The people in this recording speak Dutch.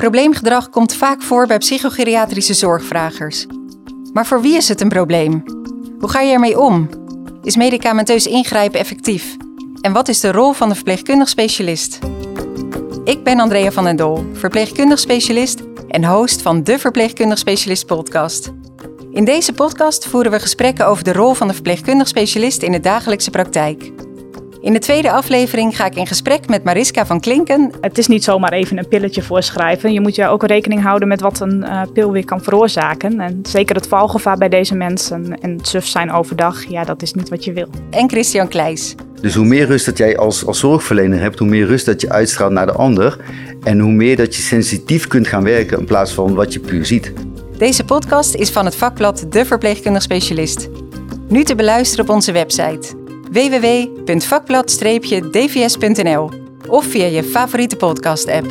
Probleemgedrag komt vaak voor bij psychogeriatrische zorgvragers. Maar voor wie is het een probleem? Hoe ga je ermee om? Is medicamenteus ingrijpen effectief? En wat is de rol van de verpleegkundig specialist? Ik ben Andrea van den Dol, verpleegkundig specialist en host van de Verpleegkundig Specialist podcast. In deze podcast voeren we gesprekken over de rol van de verpleegkundig specialist in de dagelijkse praktijk. In de tweede aflevering ga ik in gesprek met Mariska van Klinken. Het is niet zomaar even een pilletje voorschrijven. Je moet je ook rekening houden met wat een uh, pil weer kan veroorzaken. En zeker het valgevaar bij deze mensen en het suf zijn overdag, ja, dat is niet wat je wil. En Christian Kleijs. Dus hoe meer rust dat jij als, als zorgverlener hebt, hoe meer rust dat je uitstraalt naar de ander. En hoe meer dat je sensitief kunt gaan werken in plaats van wat je puur ziet. Deze podcast is van het vakblad De Verpleegkundig Specialist. Nu te beluisteren op onze website www.vakblad-dvs.nl of via je favoriete podcast-app.